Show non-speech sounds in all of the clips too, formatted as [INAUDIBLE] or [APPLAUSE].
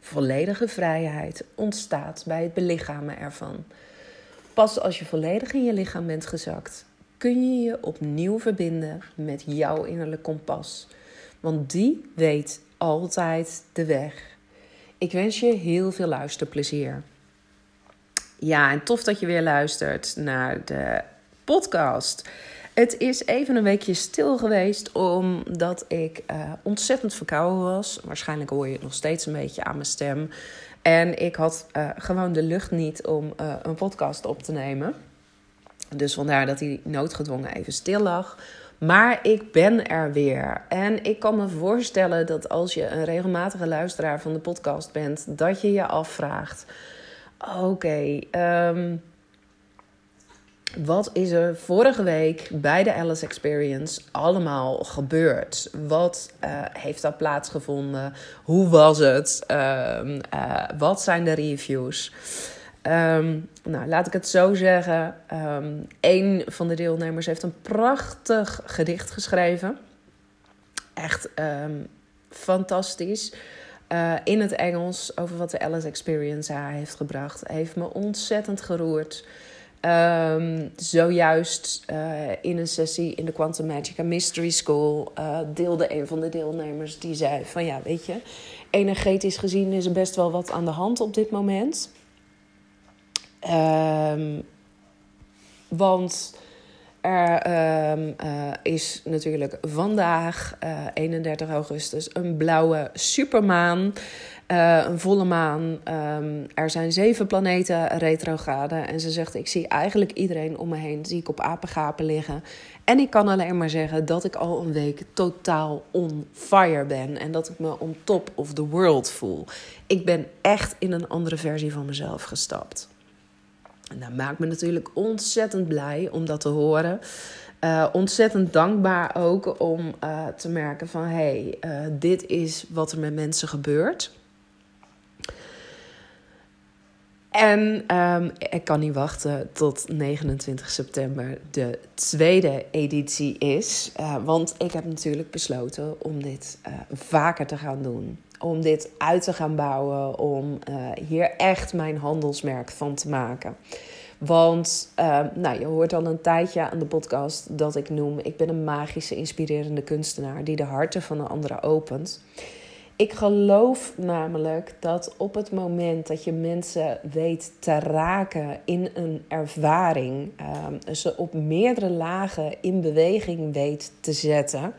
Volledige vrijheid ontstaat bij het belichamen ervan. Pas als je volledig in je lichaam bent gezakt, kun je je opnieuw verbinden met jouw innerlijk kompas. Want die weet altijd de weg. Ik wens je heel veel luisterplezier. Ja, en tof dat je weer luistert naar de podcast. Het is even een weekje stil geweest omdat ik uh, ontzettend verkouden was. Waarschijnlijk hoor je het nog steeds een beetje aan mijn stem. En ik had uh, gewoon de lucht niet om uh, een podcast op te nemen. Dus vandaar dat hij noodgedwongen even stil lag. Maar ik ben er weer. En ik kan me voorstellen dat als je een regelmatige luisteraar van de podcast bent, dat je je afvraagt: oké, okay, um, wat is er vorige week bij de Alice Experience allemaal gebeurd? Wat uh, heeft daar plaatsgevonden? Hoe was het? Um, uh, wat zijn de reviews? Um, nou, laat ik het zo zeggen. Um, een van de deelnemers heeft een prachtig gedicht geschreven. Echt fantastisch. Uh, in het Engels over wat de Alice Experience haar heeft gebracht. Heeft me ontzettend geroerd. Um, zojuist uh, in een sessie in de Quantum Magic Mystery School uh, deelde een van de deelnemers die zei van ja, weet je, energetisch gezien is er best wel wat aan de hand op dit moment. Um, want er um, uh, is natuurlijk vandaag, 31 augustus, een blauwe supermaan. Uh, een volle maan. Um, er zijn zeven planeten retrograde. En ze zegt: Ik zie eigenlijk iedereen om me heen. Zie ik op apengapen liggen. En ik kan alleen maar zeggen dat ik al een week totaal on fire ben. En dat ik me on top of the world voel. Ik ben echt in een andere versie van mezelf gestapt. En dat maakt me natuurlijk ontzettend blij om dat te horen. Uh, ontzettend dankbaar ook om uh, te merken van hé, hey, dit is wat er met mensen gebeurt. En um, ik kan niet wachten tot 29 september de tweede editie is. Uh, want ik heb natuurlijk besloten om dit uh, vaker te gaan doen. Om dit uit te gaan bouwen. Om uh, hier echt mijn handelsmerk van te maken. Want nou, je hoort al een tijdje aan de podcast dat ik noem: ik ben een magische, inspirerende kunstenaar die de harten van de anderen opent. Ik geloof namelijk dat op het moment dat je mensen weet te raken in een ervaring, uh, ze op meerdere lagen in beweging weet te zetten,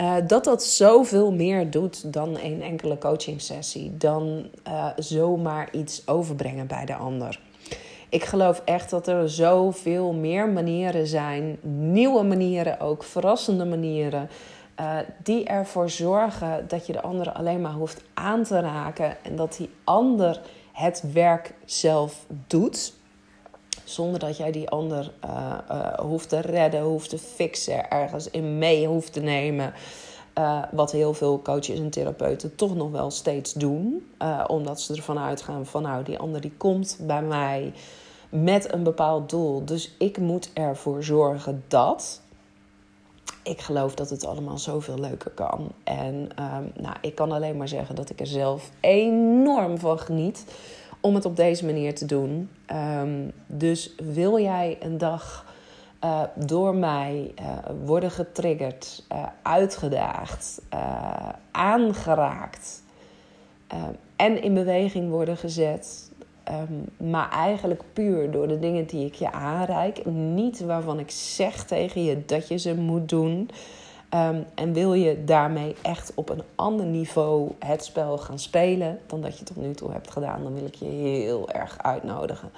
uh, dat dat zoveel meer doet dan een enkele coaching sessie, dan uh, zomaar iets overbrengen bij de ander. Ik geloof echt dat er zoveel meer manieren zijn, nieuwe manieren ook, verrassende manieren. Uh, die ervoor zorgen dat je de andere alleen maar hoeft aan te raken en dat die ander het werk zelf doet. Zonder dat jij die ander uh, uh, hoeft te redden, hoeft te fixen, ergens in mee hoeft te nemen. wat heel veel coaches en therapeuten toch nog wel steeds doen. omdat ze ervan uitgaan van nou, die ander die komt bij mij met een bepaald doel. Dus ik moet ervoor zorgen dat ik geloof dat het allemaal zoveel leuker kan. En um, nou, ik kan alleen maar zeggen dat ik er zelf enorm van geniet om het op deze manier te doen. Um, dus wil jij een dag uh, door mij uh, worden getriggerd, uh, uitgedaagd, aangeraakt en in beweging worden gezet? Um, maar eigenlijk puur door de dingen die ik je aanreik. Niet waarvan ik zeg tegen je dat je ze moet doen. Um, en wil je daarmee echt op een ander niveau het spel gaan spelen dan dat je tot nu toe hebt gedaan, dan wil ik je heel erg uitnodigen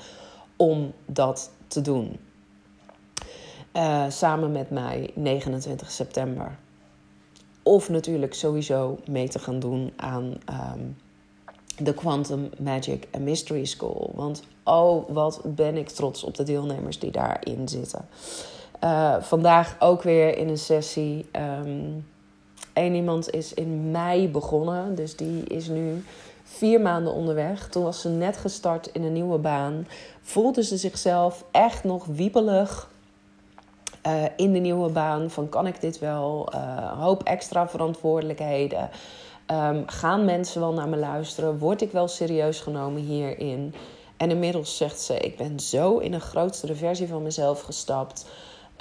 om dat te doen. Uh, samen met mij 29 september. Of natuurlijk sowieso mee te gaan doen aan um, de Quantum Magic and Mystery School. Want oh, wat ben ik trots op de deelnemers die daarin zitten. Uh, vandaag ook weer in een sessie. Um, Eén iemand is in mei begonnen, dus die is nu vier maanden onderweg. Toen was ze net gestart in een nieuwe baan. Voelde ze zichzelf echt nog wiebelig uh, in de nieuwe baan. Van kan ik dit wel? Uh, hoop extra verantwoordelijkheden. Um, gaan mensen wel naar me luisteren? Word ik wel serieus genomen hierin? En inmiddels zegt ze: Ik ben zo in een grotere versie van mezelf gestapt.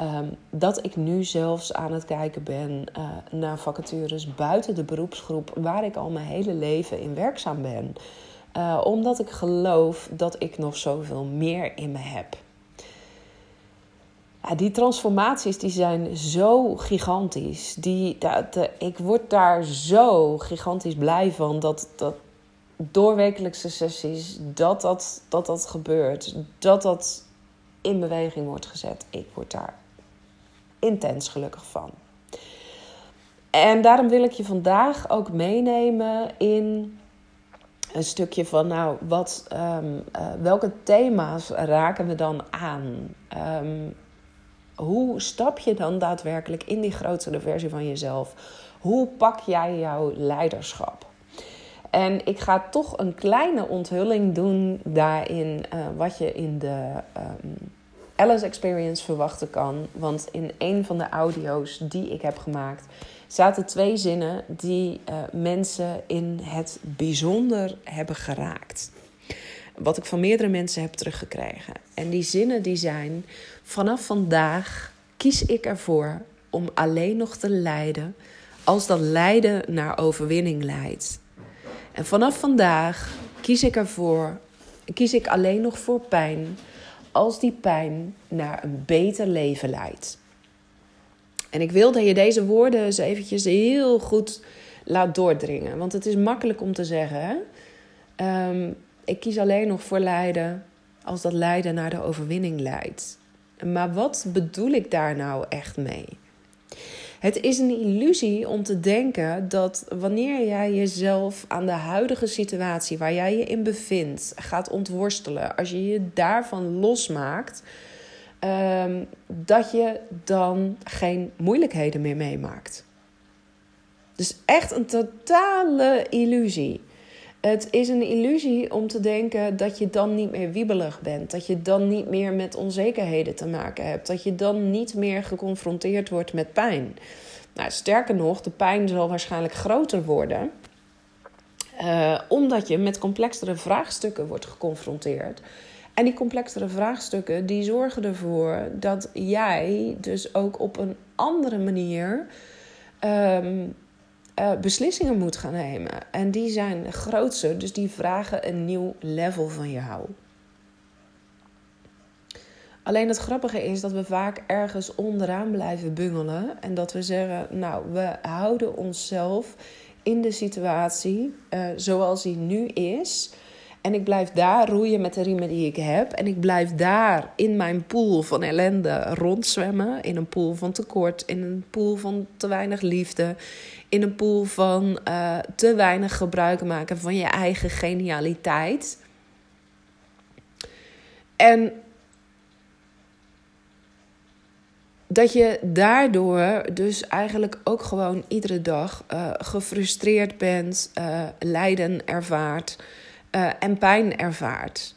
Um, dat ik nu zelfs aan het kijken ben uh, naar vacatures buiten de beroepsgroep waar ik al mijn hele leven in werkzaam ben. Uh, omdat ik geloof dat ik nog zoveel meer in me heb. Ja, die transformaties die zijn zo gigantisch. Die, dat, de, ik word daar zo gigantisch blij van dat, dat doorwekelijkse sessies, dat dat, dat dat gebeurt. Dat dat in beweging wordt gezet. Ik word daar intens gelukkig van. En daarom wil ik je vandaag ook meenemen in een stukje van, nou, wat, um, uh, welke thema's raken we dan aan? Um, hoe stap je dan daadwerkelijk in die grotere versie van jezelf? Hoe pak jij jouw leiderschap? En ik ga toch een kleine onthulling doen daarin, uh, wat je in de um, Alice Experience verwachten kan. Want in een van de audio's die ik heb gemaakt, zaten twee zinnen die uh, mensen in het bijzonder hebben geraakt. Wat ik van meerdere mensen heb teruggekregen. En die zinnen die zijn: Vanaf vandaag kies ik ervoor om alleen nog te lijden als dat lijden naar overwinning leidt. En vanaf vandaag kies ik ervoor, kies ik alleen nog voor pijn als die pijn naar een beter leven leidt. En ik wil dat je deze woorden eens eventjes heel goed laat doordringen. Want het is makkelijk om te zeggen: um, ik kies alleen nog voor lijden als dat lijden naar de overwinning leidt. Maar wat bedoel ik daar nou echt mee? Het is een illusie om te denken dat wanneer jij jezelf aan de huidige situatie waar jij je in bevindt gaat ontworstelen, als je je daarvan losmaakt, um, dat je dan geen moeilijkheden meer meemaakt. Dus echt een totale illusie. Het is een illusie om te denken dat je dan niet meer wiebelig bent. Dat je dan niet meer met onzekerheden te maken hebt. Dat je dan niet meer geconfronteerd wordt met pijn. Nou, sterker nog, de pijn zal waarschijnlijk groter worden. Uh, omdat je met complexere vraagstukken wordt geconfronteerd. En die complexere vraagstukken die zorgen ervoor dat jij dus ook op een andere manier um, uh, beslissingen moet gaan nemen. En die zijn grootser, dus die vragen een nieuw level van jou. Alleen het grappige is dat we vaak ergens onderaan blijven bungelen. En dat we zeggen, nou, we houden onszelf in de situatie uh, zoals die nu is. En ik blijf daar roeien met de riemen die ik heb. En ik blijf daar in mijn pool van ellende rondzwemmen. In een pool van tekort. In een pool van te weinig liefde. In een pool van uh, te weinig gebruik maken van je eigen genialiteit. En dat je daardoor dus eigenlijk ook gewoon iedere dag uh, gefrustreerd bent, uh, lijden ervaart en pijn ervaart.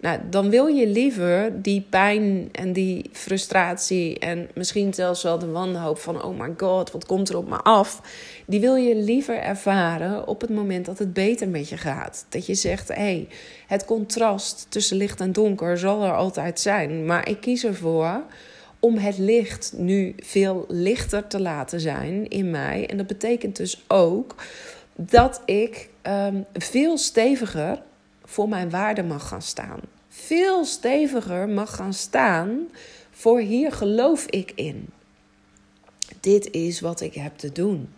Nou, dan wil je liever die pijn en die frustratie en misschien zelfs wel de wanhoop van oh my god, wat komt er op me af? Die wil je liever ervaren op het moment dat het beter met je gaat. Dat je zegt, hé, hey, het contrast tussen licht en donker zal er altijd zijn, maar ik kies ervoor om het licht nu veel lichter te laten zijn in mij. En dat betekent dus ook dat ik um, veel steviger voor mijn waarde mag gaan staan. Veel steviger mag gaan staan voor hier geloof ik in. Dit is wat ik heb te doen.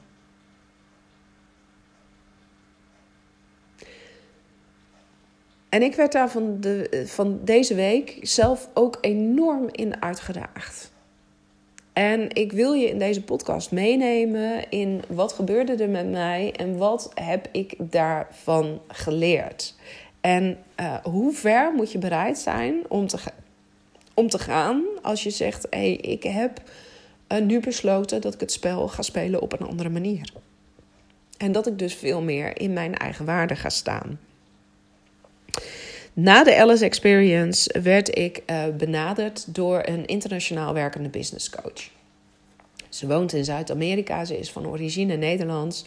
En ik werd daar van, de, van deze week zelf ook enorm in uitgedaagd. En ik wil je in deze podcast meenemen in wat gebeurde er met mij en wat heb ik daarvan geleerd. En uh, hoe ver moet je bereid zijn om te, om te gaan als je zegt: hé, hey, ik heb uh, nu besloten dat ik het spel ga spelen op een andere manier. En dat ik dus veel meer in mijn eigen waarde ga staan. Na de Alice Experience werd ik uh, benaderd door een internationaal werkende business coach. Ze woont in Zuid-Amerika, ze is van origine Nederlands.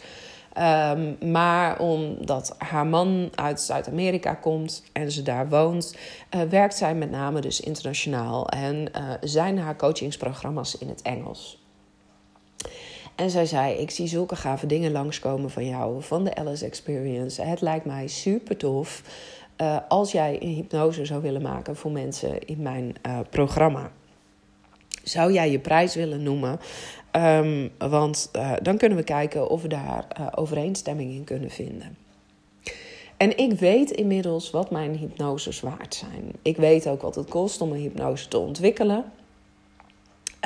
Um, maar omdat haar man uit Zuid-Amerika komt en ze daar woont, uh, werkt zij met name dus internationaal en uh, zijn haar coachingsprogramma's in het Engels. En zij zei: Ik zie zulke gave dingen langskomen van jou, van de Alice Experience. Het lijkt mij super tof uh, als jij een hypnose zou willen maken voor mensen in mijn programma. Zou jij je prijs willen noemen? Um, want uh, dan kunnen we kijken of we daar uh, overeenstemming in kunnen vinden. En ik weet inmiddels wat mijn hypnoses waard zijn. Ik weet ook wat het kost om een hypnose te ontwikkelen.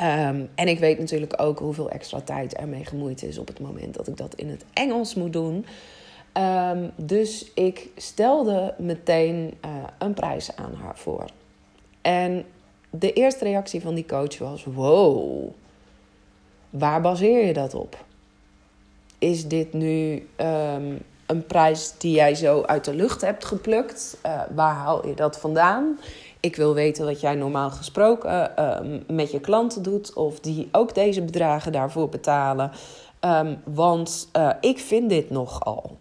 Um, en ik weet natuurlijk ook hoeveel extra tijd ermee gemoeid is op het moment dat ik dat in het Engels moet doen. Um, dus ik stelde meteen uh, een prijs aan haar voor. En de eerste reactie van die coach was: Wow, waar baseer je dat op? Is dit nu um, een prijs die jij zo uit de lucht hebt geplukt? Uh, waar haal je dat vandaan? Ik wil weten wat jij normaal gesproken uh, met je klanten doet, of die ook deze bedragen daarvoor betalen. Um, want uh, ik vind dit nogal.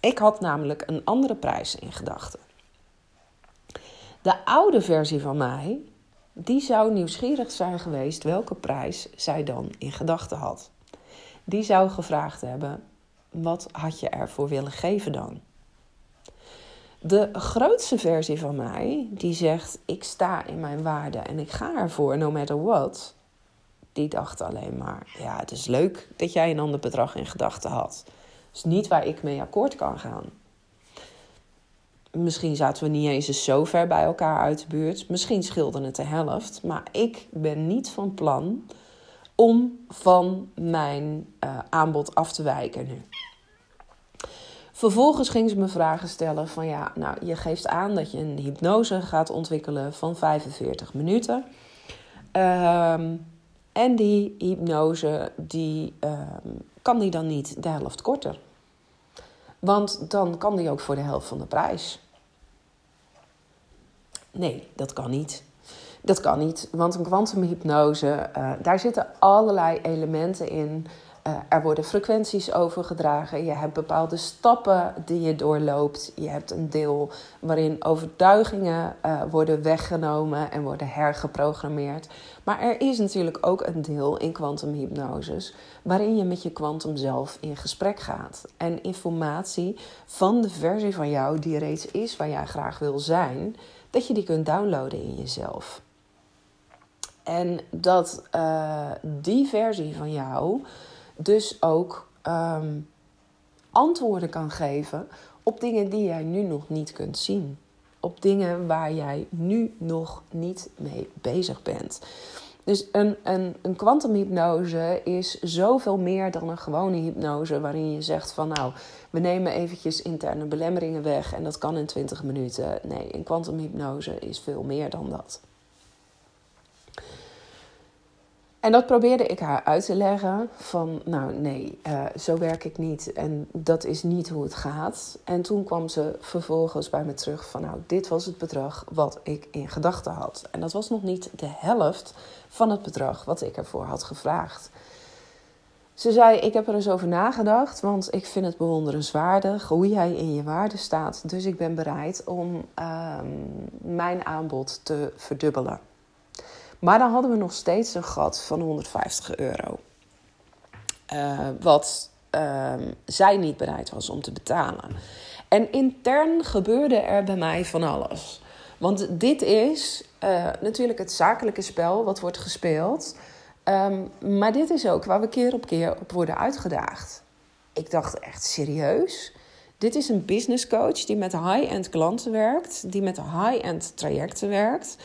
Ik had namelijk een andere prijs in gedachten. De oude versie van mij die zou nieuwsgierig zijn geweest welke prijs zij dan in gedachten had. Die zou gevraagd hebben: wat had je ervoor willen geven dan? De grootste versie van mij, die zegt: ik sta in mijn waarde en ik ga ervoor, no matter what. Die dacht alleen maar: ja, het is leuk dat jij een ander bedrag in gedachten had. Het is niet waar ik mee akkoord kan gaan. Misschien zaten we niet eens zo ver bij elkaar uit de buurt. Misschien scheelde het de helft. Maar ik ben niet van plan om van mijn uh, aanbod af te wijken nu. Vervolgens ging ze me vragen stellen van ja, nou je geeft aan dat je een hypnose gaat ontwikkelen van 45 minuten. Um, en die hypnose, die, um, kan die dan niet de helft korter? Want dan kan die ook voor de helft van de prijs. Nee, dat kan niet. Dat kan niet, want een kwantumhypnose, uh, daar zitten allerlei elementen in. Uh, er worden frequenties overgedragen. Je hebt bepaalde stappen die je doorloopt. Je hebt een deel waarin overtuigingen uh, worden weggenomen en worden hergeprogrammeerd. Maar er is natuurlijk ook een deel in kwantumhypnoses waarin je met je kwantum zelf in gesprek gaat. En informatie van de versie van jou die reeds is waar jij graag wil zijn, dat je die kunt downloaden in jezelf. En dat uh, die versie van jou dus ook um, antwoorden kan geven op dingen die jij nu nog niet kunt zien. Op dingen waar jij nu nog niet mee bezig bent. Dus een, een, een kwantumhypnose is zoveel meer dan een gewone hypnose waarin je zegt van nou, we nemen eventjes interne belemmeringen weg en dat kan in 20 minuten. Nee, een kwantumhypnose is veel meer dan dat. En dat probeerde ik haar uit te leggen van, nou nee, uh, zo werk ik niet en dat is niet hoe het gaat. En toen kwam ze vervolgens bij me terug van, nou dit was het bedrag wat ik in gedachten had. En dat was nog niet de helft van het bedrag wat ik ervoor had gevraagd. Ze zei: Ik heb er eens over nagedacht, want ik vind het bewonderenswaardig hoe jij in je waarde staat. Dus ik ben bereid om uh, mijn aanbod te verdubbelen. Maar dan hadden we nog steeds een gat van 150 euro. Uh, wat uh, zij niet bereid was om te betalen. En intern gebeurde er bij mij van alles. Want dit is uh, natuurlijk het zakelijke spel wat wordt gespeeld. Um, maar dit is ook waar we keer op keer op worden uitgedaagd. Ik dacht echt serieus. Dit is een business coach die met high-end klanten werkt, die met high-end trajecten werkt,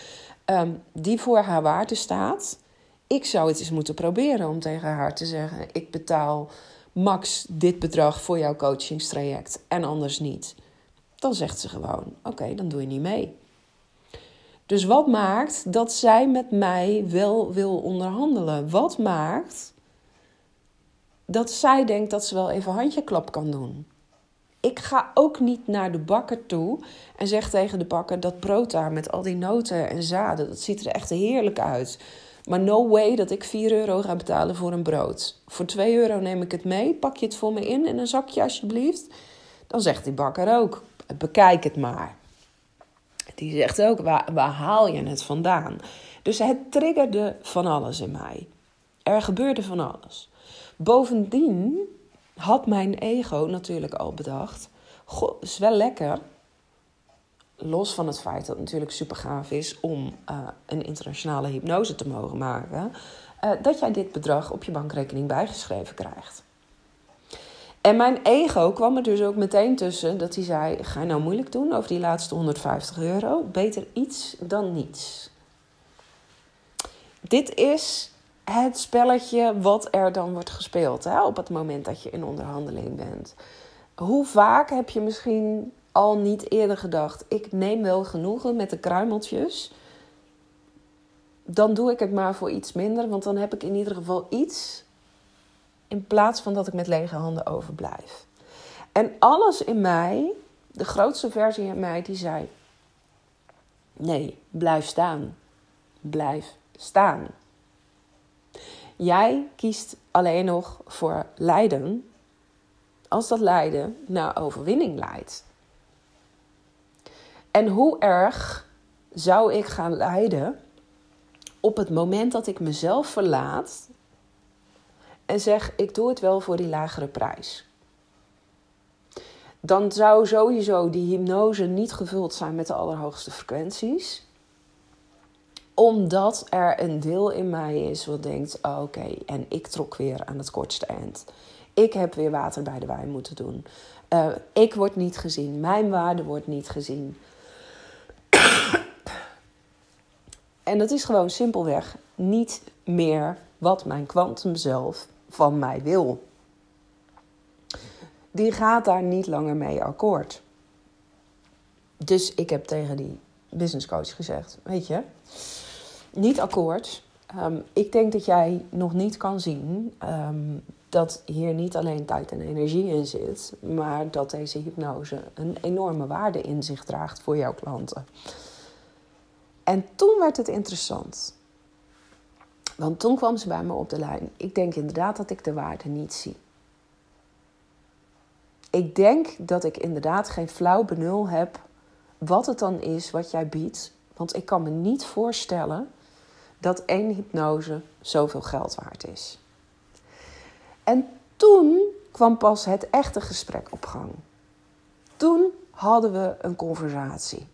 um, die voor haar waarde staat, Ik zou het eens moeten proberen om tegen haar te zeggen: ik betaal max dit bedrag voor jouw coachingstraject en anders niet. Dan zegt ze gewoon: oké, dan doe je niet mee. Dus wat maakt dat zij met mij wel wil onderhandelen? Wat maakt dat zij denkt dat ze wel even handjeklap kan doen? Ik ga ook niet naar de bakker toe en zeg tegen de bakker dat brood daar met al die noten en zaden, dat ziet er echt heerlijk uit. Maar no way dat ik 4 euro ga betalen voor een brood. Voor 2 euro neem ik het mee, pak je het voor me in in een zakje alsjeblieft. Dan zegt die bakker ook, bekijk het maar. Die zegt ook, waar, waar haal je het vandaan? Dus het triggerde van alles in mij. Er gebeurde van alles. Bovendien had mijn ego natuurlijk al bedacht: Goh, is wel lekker. Los van het feit dat het natuurlijk super gaaf is om uh, een internationale hypnose te mogen maken, uh, dat jij dit bedrag op je bankrekening bijgeschreven krijgt. En mijn ego kwam er dus ook meteen tussen dat hij zei: Ga je nou moeilijk doen over die laatste 150 euro? Beter iets dan niets. Dit is het spelletje wat er dan wordt gespeeld hè, op het moment dat je in onderhandeling bent. Hoe vaak heb je misschien al niet eerder gedacht: ik neem wel genoegen met de kruimeltjes. Dan doe ik het maar voor iets minder, want dan heb ik in ieder geval iets in plaats van dat ik met lege handen overblijf. En alles in mij, de grootste versie in mij, die zei: nee, blijf staan. Blijf staan. Jij kiest alleen nog voor lijden als dat lijden naar overwinning leidt. En hoe erg zou ik gaan lijden op het moment dat ik mezelf verlaat en zeg: ik doe het wel voor die lagere prijs? Dan zou sowieso die hypnose niet gevuld zijn met de allerhoogste frequenties omdat er een deel in mij is wat denkt: oh, oké, en ik trok weer aan het kortste eind. Ik heb weer water bij de wijn moeten doen. Uh, ik word niet gezien. Mijn waarde wordt niet gezien. [COUGHS] en dat is gewoon simpelweg niet meer wat mijn kwantum zelf van mij wil. Die gaat daar niet langer mee akkoord. Dus ik heb tegen die business coach gezegd: Weet je, niet akkoord. Um, ik denk dat jij nog niet kan zien um, dat hier niet alleen tijd en energie in zit, maar dat deze hypnose een enorme waarde in zich draagt voor jouw klanten. En toen werd het interessant. Want toen kwam ze bij me op de lijn. Ik denk inderdaad dat ik de waarde niet zie. Ik denk dat ik inderdaad geen flauw benul heb wat het dan is wat jij biedt. Want ik kan me niet voorstellen dat één hypnose zoveel geld waard is. En toen kwam pas het echte gesprek op gang. Toen hadden we een conversatie.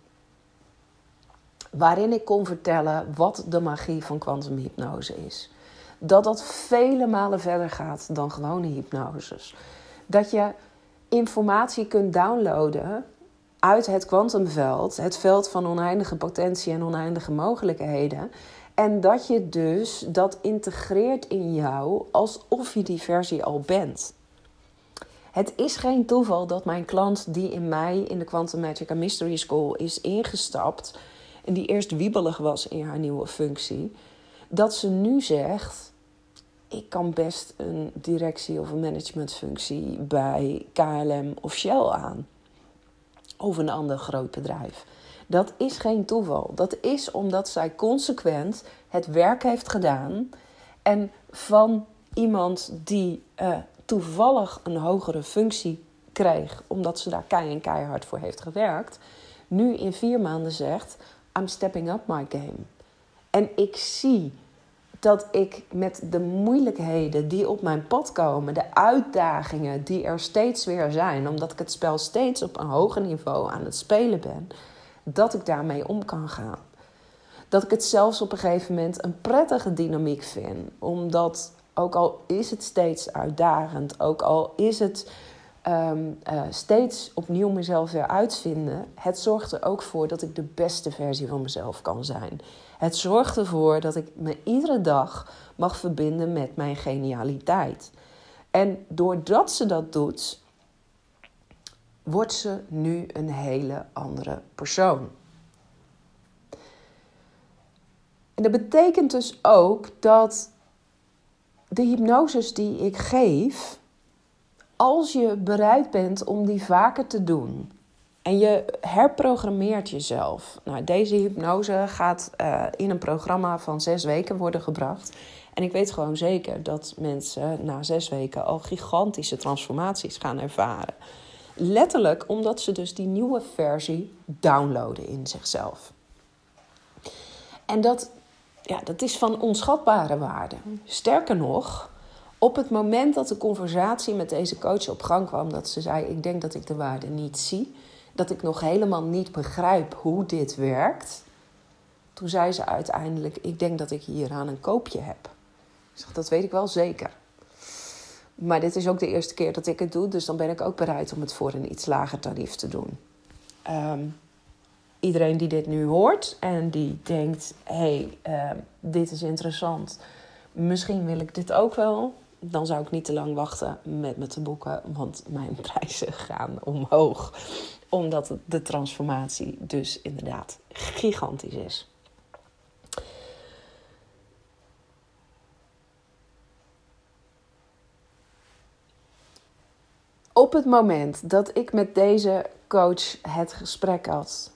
Waarin ik kon vertellen wat de magie van kwantumhypnose is. Dat dat vele malen verder gaat dan gewone hypnoses. Dat je informatie kunt downloaden uit het kwantumveld, het veld van oneindige potentie en oneindige mogelijkheden. En dat je dus dat integreert in jou alsof je die versie al bent. Het is geen toeval dat mijn klant die in mei in de Quantum Magic Mystery School is ingestapt en die eerst wiebelig was in haar nieuwe functie, dat ze nu zegt: ik kan best een directie of een managementfunctie bij KLM of Shell aan. Of een ander groot bedrijf. Dat is geen toeval. Dat is omdat zij consequent het werk heeft gedaan en van iemand die uh, toevallig een hogere functie kreeg, omdat ze daar keihard voor heeft gewerkt, nu in vier maanden zegt: I'm stepping up my game. En ik zie dat ik met de moeilijkheden die op mijn pad komen, de uitdagingen die er steeds weer zijn, omdat ik het spel steeds op een hoger niveau aan het spelen ben, dat ik daarmee om kan gaan. Dat ik het zelfs op een gegeven moment een prettige dynamiek vind. Omdat ook al is het steeds uitdagend, ook al is het ehm, eh, steeds opnieuw mezelf weer uitvinden, het zorgt er ook voor dat ik de beste versie van mezelf kan zijn. Het zorgt ervoor dat ik me iedere dag mag verbinden met mijn genialiteit. En doordat ze dat doet, wordt ze nu een hele andere persoon. En dat betekent dus ook dat de hypnoses die ik geef, als je bereid bent om die vaker te doen en je herprogrammeert jezelf. Nou, deze hypnose gaat uh, in een programma van zes weken worden gebracht. En ik weet gewoon zeker dat mensen na zes weken al gigantische transformaties gaan ervaren. Letterlijk omdat ze dus die nieuwe versie downloaden in zichzelf. En dat, ja, dat is van onschatbare waarde. Sterker nog, op het moment dat de conversatie met deze coach op gang kwam, dat ze zei: Ik denk dat ik de waarde niet zie, dat ik nog helemaal niet begrijp hoe dit werkt. Toen zei ze uiteindelijk: Ik denk dat ik hier aan een koopje heb. Ik zeg: Dat weet ik wel zeker. Maar dit is ook de eerste keer dat ik het doe, dus dan ben ik ook bereid om het voor een iets lager tarief te doen. Ehm, iedereen die dit nu hoort en die denkt: hey, uh, dit is interessant, misschien wil ik dit ook wel. Dan zou ik niet te lang wachten met me te boeken, want mijn [LAUGHS] prijzen gaan omhoog. Omdat de transformatie dus inderdaad gigantisch is. Op het moment dat ik met deze coach het gesprek had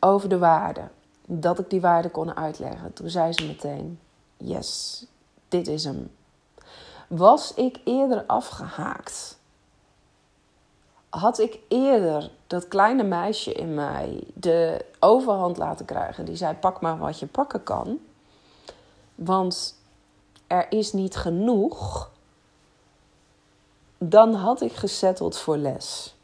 over de waarde, dat ik die waarde kon uitleggen, toen zei ze meteen: Yes, dit is hem. Was ik eerder afgehaakt? Had ik eerder dat kleine meisje in mij de overhand laten krijgen, die zei: Pak maar wat je pakken kan. Want er is niet genoeg dan had ik gesetteld voor les.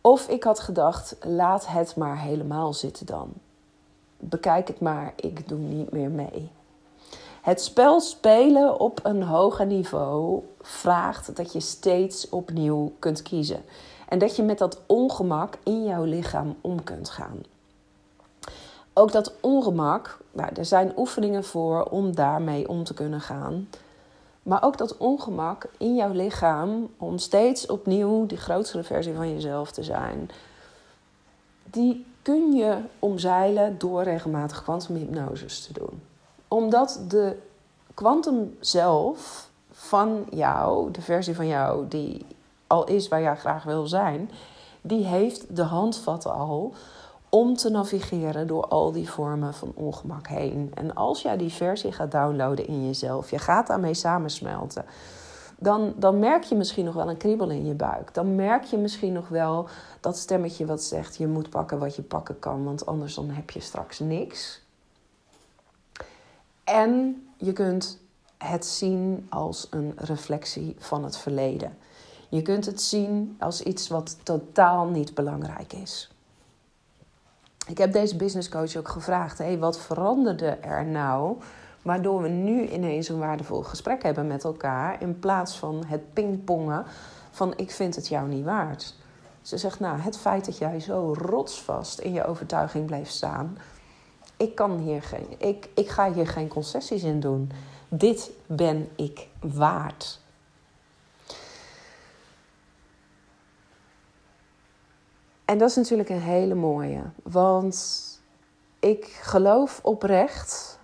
Of ik had gedacht, laat het maar helemaal zitten dan. Bekijk het maar, ik doe niet meer mee. Het spel spelen op een hoger niveau vraagt dat je steeds opnieuw kunt kiezen. En dat je met dat ongemak in jouw lichaam om kunt gaan. Ook dat ongemak, nou, er zijn oefeningen voor om daarmee om te kunnen gaan. Maar ook dat ongemak in jouw lichaam om steeds opnieuw die grotere versie van jezelf te zijn. Die kun je omzeilen door regelmatig kwantumhypnoses te doen. Omdat de kwantum zelf van jou, de versie van jou die al is waar jij graag wil zijn, die heeft de handvatten al om te navigeren door al die vormen van ongemak heen. En als jij die versie gaat downloaden in jezelf, je gaat daarmee samensmelten, dan, dan merk je misschien nog wel een kriebel in je buik. Dan merk je misschien nog wel dat stemmetje wat zegt: je moet pakken wat je pakken kan, want anders dan heb je straks niks. En je kunt het zien als een reflectie van het verleden. Je kunt het zien als iets wat totaal niet belangrijk is. Ik heb deze business coach ook gevraagd: hey, wat veranderde er nou? Waardoor we nu ineens een waardevol gesprek hebben met elkaar. In plaats van het pingpongen van ik vind het jou niet waard. Ze zegt, nou, het feit dat jij zo rotsvast in je overtuiging bleef staan. Ik, kan hier geen, ik, ik ga hier geen concessies in doen. Dit ben ik waard. En dat is natuurlijk een hele mooie. Want ik geloof oprecht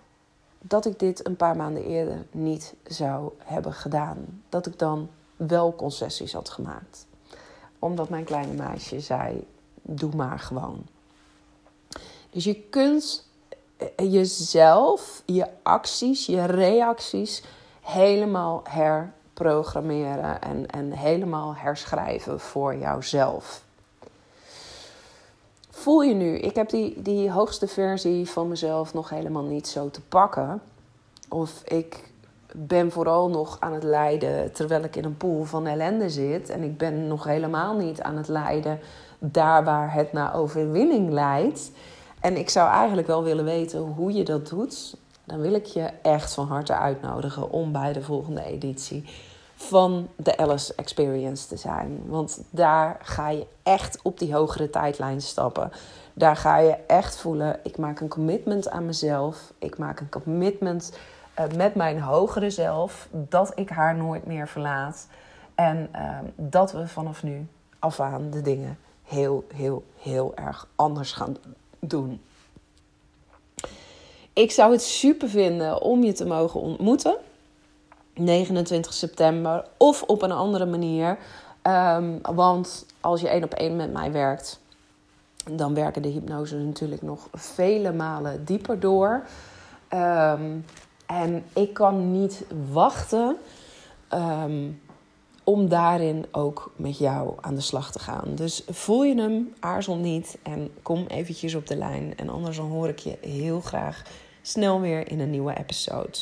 dat ik dit een paar maanden eerder niet zou hebben gedaan. Dat ik dan wel concessies had gemaakt. Omdat mijn kleine meisje zei: doe maar gewoon. Dus je kunt jezelf, je acties, je reacties helemaal herprogrammeren en, en helemaal herschrijven voor jouzelf voel je nu? Ik heb die, die hoogste versie van mezelf nog helemaal niet zo te pakken. Of ik ben vooral nog aan het lijden terwijl ik in een pool van ellende zit. En ik ben nog helemaal niet aan het lijden daar waar het naar overwinning leidt. En ik zou eigenlijk wel willen weten hoe je dat doet. Dan wil ik je echt van harte uitnodigen om bij de volgende editie van de Alice Experience te zijn. Want daar ga je echt op die hogere tijdlijn stappen. Daar ga je echt voelen: ik maak een commitment aan mezelf. Ik maak een commitment uh, met mijn hogere zelf dat ik haar nooit meer verlaat. En uh, dat we vanaf nu af aan de dingen heel, heel, heel erg anders gaan doen. Ik zou het super vinden om je te mogen ontmoeten. 29 september of op een andere manier. Um, want als je één op één met mij werkt, dan werken de hypnose natuurlijk nog vele malen dieper door. Um, en ik kan niet wachten um, om daarin ook met jou aan de slag te gaan. Dus voel je hem, aarzel niet en kom eventjes op de lijn. En anders dan hoor ik je heel graag snel weer in een nieuwe episode.